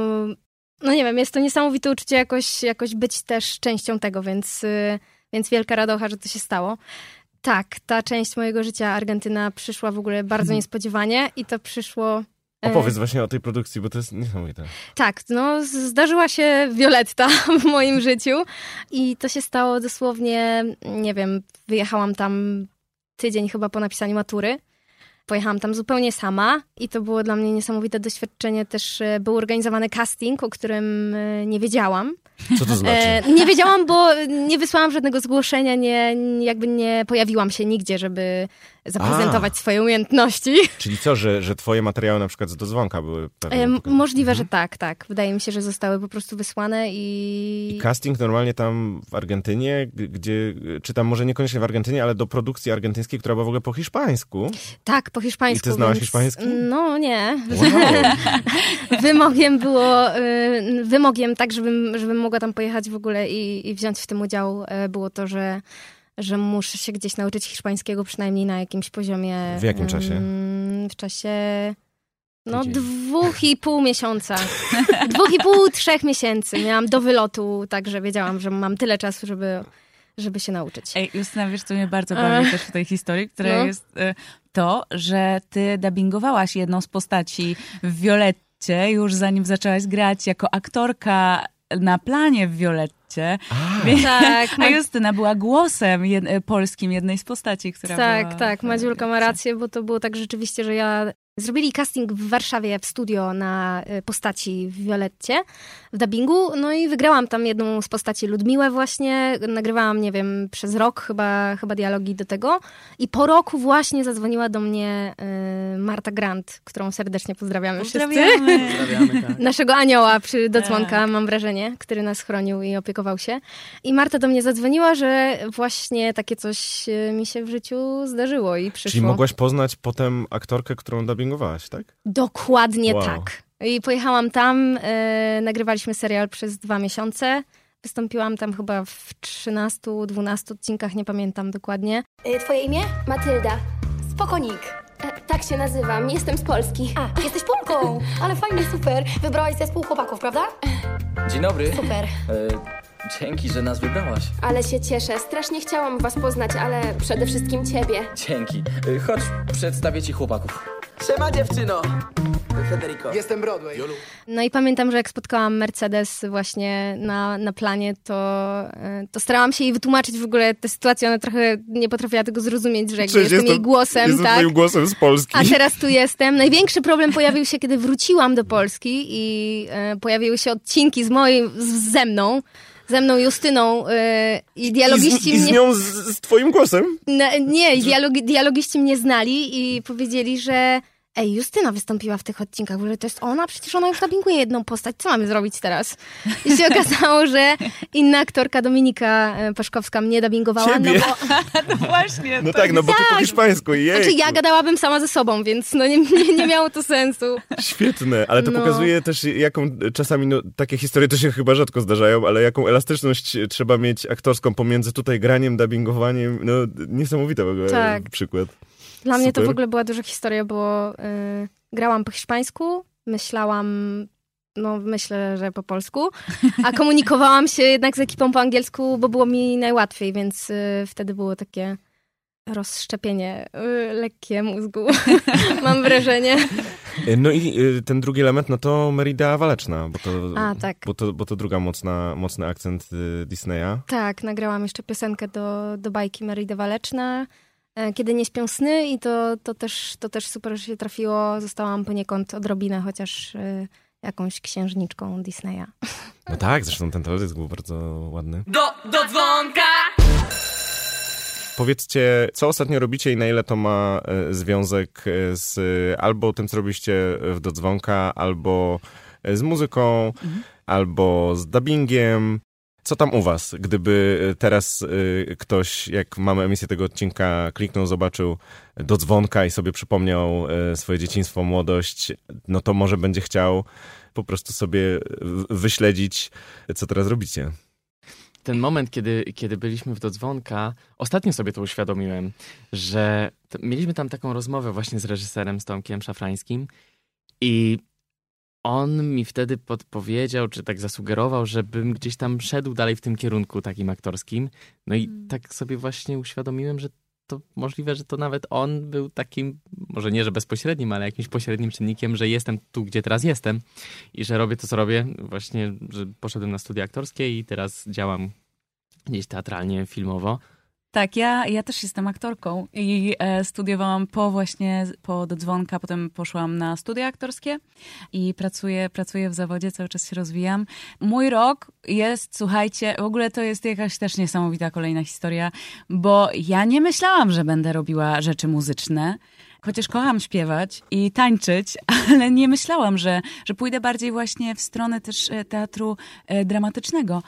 no nie wiem, jest to niesamowite uczucie jakoś, jakoś być też częścią tego, więc, y, więc wielka radocha, że to się stało. Tak, ta część mojego życia, Argentyna, przyszła w ogóle bardzo niespodziewanie i to przyszło... e, Opowiedz właśnie o tej produkcji, bo to jest niesamowite. tak, no zdarzyła się Violetta w moim życiu i to się stało dosłownie, nie wiem, wyjechałam tam tydzień chyba po napisaniu matury. Pojechałam tam zupełnie sama i to było dla mnie niesamowite doświadczenie. Też e, był organizowany casting, o którym e, nie wiedziałam. Co to znaczy? E, nie wiedziałam, bo nie wysłałam żadnego zgłoszenia, nie, jakby nie pojawiłam się nigdzie, żeby zaprezentować swoje umiejętności. Czyli co, że, że twoje materiały na przykład z dozwonka były pewnie... Możliwe, że tak, tak. Wydaje mi się, że zostały po prostu wysłane i... I casting normalnie tam w Argentynie, gdzie, czy tam może niekoniecznie w Argentynie, ale do produkcji argentyńskiej, która była w ogóle po hiszpańsku. Tak, po hiszpańsku. I ty znałaś więc- hiszpański? No nie. Wow. Wymogiem było, y, wymogiem tak, żebym, żebym mogła tam pojechać w ogóle i, i wziąć w tym udział, e, było to, że, że muszę się gdzieś nauczyć hiszpańskiego przynajmniej na jakimś poziomie. W jakim czasie? ym, W czasie no Tydzień. dwóch i pół miesiąca. dwóch i pół, trzech miesięcy. Miałam do wylotu, także wiedziałam, że mam tyle czasu, żeby, żeby się nauczyć. Ej, Justyna, wiesz, co mnie bardzo bawi też w tej historii, która No. jest y, to, że ty dubbingowałaś jedną z postaci w Violetcie, już zanim zaczęłaś grać jako aktorka na planie w Violetcie. Więc- Tak, A Justyna była głosem jed, polskim jednej z postaci, która Tak, była... tak, w Madziulka ma rację, bo to było tak rzeczywiście, że ja... Zrobili casting w Warszawie w studio na y, postaci w Violetcie, w dubbingu, no i wygrałam tam jedną z postaci Ludmiłę właśnie, nagrywałam, nie wiem, przez rok chyba, chyba dialogi do tego i po roku właśnie zadzwoniła do mnie y, Marta Grant, którą serdecznie pozdrawiamy wszyscy. Pozdrawiamy. Pozdrawiamy, tak. Naszego anioła przy do dzwonka, Tak. mam wrażenie, który nas chronił i opiekował się. I Marta do mnie zadzwoniła, że właśnie takie coś e, mi się w życiu zdarzyło i przyszło. Czyli mogłaś poznać potem aktorkę, którą dubbingowałaś, tak? Dokładnie Wow. tak. I pojechałam tam, e, nagrywaliśmy serial przez dwa miesiące. Wystąpiłam tam chyba w 13-12 odcinkach, nie pamiętam dokładnie. Y, Twoje imię? Matylda. Spokonik. E, tak się nazywam, jestem z Polski. A, jesteś Polką! Ale fajnie, super. Wybrałaś zespół chłopaków, prawda? Dzień dobry. Super. E, dzięki, że nas wybrałaś. Ale się cieszę. Strasznie chciałam was poznać, ale przede wszystkim ciebie. Dzięki. E, chodź, przedstawię ci chłopaków. Siema dziewczyno. Federico. Jestem Broadway. No i pamiętam, że jak spotkałam Mercedes właśnie na, na planie, to, e, to starałam się jej wytłumaczyć w ogóle tę sytuację. Ona trochę nie potrafiła tego zrozumieć, że jakby Przecież jestem jej głosem, jestem tak? twoim głosem z Polski. A teraz tu jestem. Największy problem pojawił się, kiedy wróciłam do Polski i e, pojawiły się odcinki z moim, z, ze mną, ze mną Justyną e, i I z, dialogiści I z mnie... nią z, z twoim głosem? Nie, dialogi, dialogiści mnie znali i powiedzieli, że ej, Justyna wystąpiła w tych odcinkach, w ogóle to jest ona? Przecież ona już dubbinguje jedną postać, co mamy zrobić teraz? I się okazało, że inna aktorka Dominika e, Paszkowska mnie dubbingowała, no Ciebie? bo No właśnie. No tak, no bo ty po Tak. hiszpańsku, jej. znaczy ja gadałabym sama ze sobą, więc no nie, nie, nie miało to sensu. Świetne, ale to No. pokazuje też, jaką czasami, no, takie historie to się chyba rzadko zdarzają, ale jaką elastyczność trzeba mieć aktorską pomiędzy tutaj graniem, dubbingowaniem. No, niesamowity w ogóle Tak. przykład. Dla mnie to Super. w ogóle była duża historia, bo y, grałam po hiszpańsku, myślałam, no myślę, że po polsku, a komunikowałam się jednak z ekipą po angielsku, bo było mi najłatwiej, więc y, wtedy było takie rozszczepienie y, lekkie mózgu, mam wrażenie. No i y, ten drugi element, no to Merida Waleczna, bo to, A, tak. bo to, bo to druga mocna, mocny akcent y, Disneya. Tak, nagrałam jeszcze piosenkę do, do bajki Merida Waleczna, Kiedy nie śpią sny i to, to, też, to też super że się trafiło. Zostałam poniekąd odrobinę chociaż y, jakąś księżniczką Disneya. No tak, zresztą ten teledysk był bardzo ładny. Do, do dzwonka! Powiedzcie, co ostatnio robicie i na ile to ma e, związek e, z e, albo tym, co robiliście w Dodzwonka, albo e, z muzyką, albo z dubbingiem. Co tam u was? Gdyby e, teraz e, ktoś, jak mamy emisję tego odcinka, kliknął, zobaczył Dodzwonka i sobie przypomniał e, swoje dzieciństwo, młodość, no to może będzie chciał po prostu sobie wyśledzić, co teraz robicie. ten moment, kiedy, kiedy byliśmy w Dodzwonka, ostatnio sobie to uświadomiłem, że mieliśmy tam taką rozmowę właśnie z reżyserem, z Tomkiem Szafrańskim i on mi wtedy podpowiedział, czy tak zasugerował, żebym gdzieś tam szedł dalej w tym kierunku takim aktorskim. No i tak sobie właśnie uświadomiłem, że to możliwe, że to nawet on był takim, może nie, że bezpośrednim, ale jakimś pośrednim czynnikiem, że jestem tu, gdzie teraz jestem i że robię to, co robię. Właśnie, że poszedłem na studia aktorskie i teraz działam gdzieś teatralnie, filmowo. Tak, ja, ja też jestem aktorką i e, studiowałam po właśnie, po dzwonka, potem poszłam na studia aktorskie i pracuję, pracuję w zawodzie, cały czas się rozwijam. Mój rok jest, słuchajcie, w ogóle to jest jakaś też niesamowita kolejna historia, bo ja nie myślałam, że będę robiła rzeczy muzyczne. Chociaż kocham śpiewać i tańczyć, ale nie myślałam, że, że pójdę bardziej właśnie w stronę też e, teatru e, dramatycznego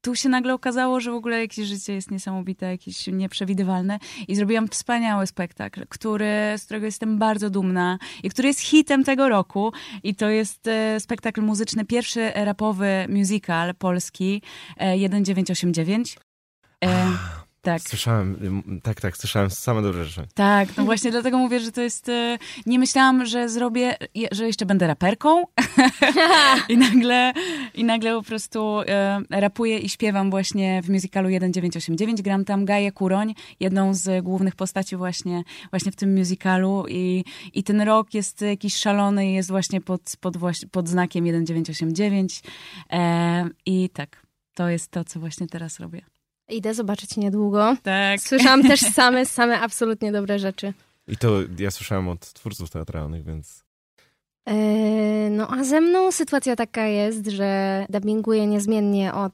tu się nagle okazało, że w ogóle jakieś życie jest niesamowite, jakieś nieprzewidywalne. I zrobiłam wspaniały spektakl, który, z którego jestem bardzo dumna i który jest hitem tego roku. I to jest e, spektakl muzyczny, pierwszy rapowy musical polski e, 1989. E, tak. Słyszałem, tak, tak, słyszałem same dobre rzeczy. Tak, no właśnie dlatego mówię, że to jest. e, Nie myślałam, że zrobię, że jeszcze będę raperką. I nagle, I nagle po prostu e, rapuję i śpiewam właśnie w musicalu 1989. Gram tam Gaję Kuroń, jedną z głównych postaci właśnie, właśnie w tym musicalu. I, I ten rok jest jakiś szalony jest właśnie pod, pod, pod znakiem 1989. E, I tak, to jest to, co właśnie teraz robię. Idę zobaczyć niedługo. Tak. Słyszałam też same, same absolutnie dobre rzeczy. I to ja słyszałem od twórców teatralnych, więc No a ze mną sytuacja taka jest, że dubbinguję niezmiennie od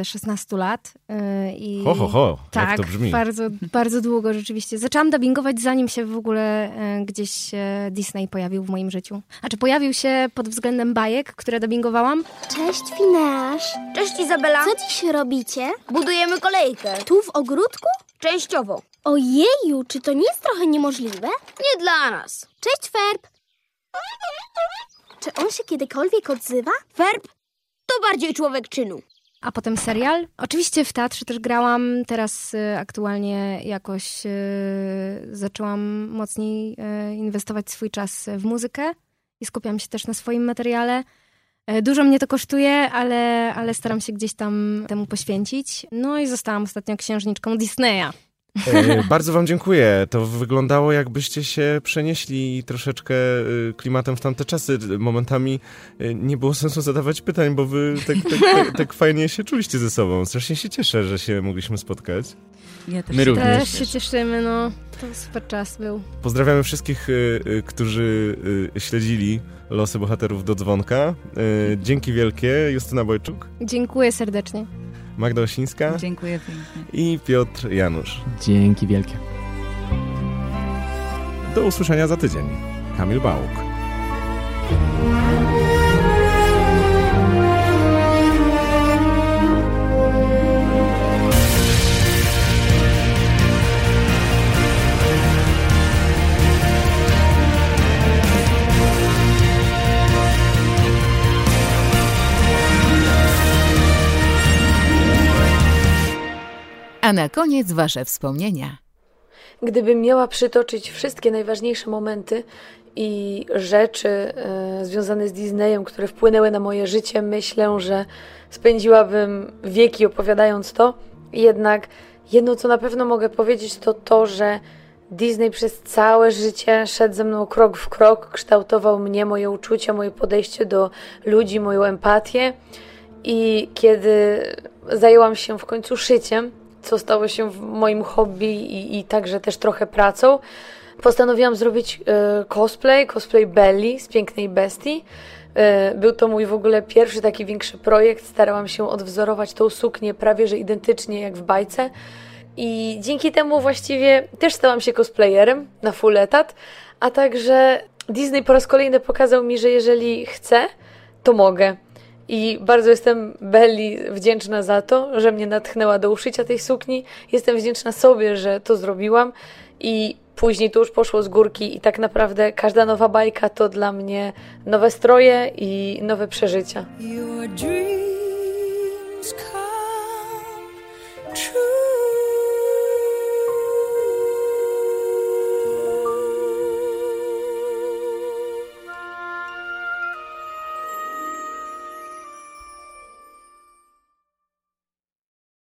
e, 16 lat. e, I Ho, ho, ho, jak tak, to brzmi. bardzo, bardzo długo rzeczywiście. Zaczęłam dubbingować zanim się w ogóle e, gdzieś e, Disney pojawił w moim życiu. Znaczy pojawił się pod względem bajek, które dubbingowałam. Cześć, Finasz. Cześć, Izabela. Co dziś robicie? Budujemy kolejkę. Tu w ogródku? Częściowo. Ojeju, czy to nie jest trochę niemożliwe? Nie dla nas. Cześć, Ferb. Czy on się kiedykolwiek odzywa? Ferb to bardziej człowiek czynu. A potem serial. Oczywiście w teatrze też grałam. Teraz e, aktualnie jakoś e, zaczęłam mocniej e, inwestować swój czas w muzykę i skupiam się też na swoim materiale. E, Dużo mnie to kosztuje, ale, ale staram się gdzieś tam temu poświęcić. No i zostałam ostatnio księżniczką Disneya. E, bardzo wam dziękuję. To wyglądało jakbyście się przenieśli troszeczkę e, klimatem w tamte czasy. Momentami e, nie było sensu zadawać pytań, bo wy tak, tak, tak, tak fajnie się czuliście ze sobą. Strasznie się cieszę, że się mogliśmy spotkać. Ja też My się również. Też się cieszymy, no. To super czas był. Pozdrawiamy wszystkich, którzy śledzili losy bohaterów do dzwonka. Dzięki wielkie, Justyna Bojczuk, Dziękuję serdecznie. Magda Osińska Dziękuję pięknie. i Piotr Janusz. Dzięki wielkie. Do usłyszenia za tydzień. Kamil Bałuk. A na koniec wasze wspomnienia. Gdybym miała przytoczyć wszystkie najważniejsze momenty i rzeczy e, związane z Disneyem, które wpłynęły na moje życie, myślę, że spędziłabym wieki opowiadając to. Jednak jedno, co na pewno mogę powiedzieć, to to, że Disney przez całe życie szedł ze mną krok w krok, kształtował mnie, moje uczucia, moje podejście do ludzi, moją empatię. I kiedy zajęłam się w końcu szyciem, co stało się moim hobby i, i także też trochę pracą, postanowiłam zrobić e, cosplay, cosplay Belly z Pięknej Bestii. E, Był to mój w ogóle pierwszy taki większy projekt. Starałam się odwzorować tą suknię prawie że identycznie jak w bajce. I dzięki temu właściwie też stałam się cosplayerem na full etat, a także Disney po raz kolejny pokazał mi, że jeżeli chcę, to mogę. I bardzo jestem Belli wdzięczna za to, że mnie natchnęła do uszycia tej sukni. Jestem wdzięczna sobie, że to zrobiłam. I później to już poszło z górki i tak naprawdę każda nowa bajka to dla mnie nowe stroje i nowe przeżycia. Your dreams come true.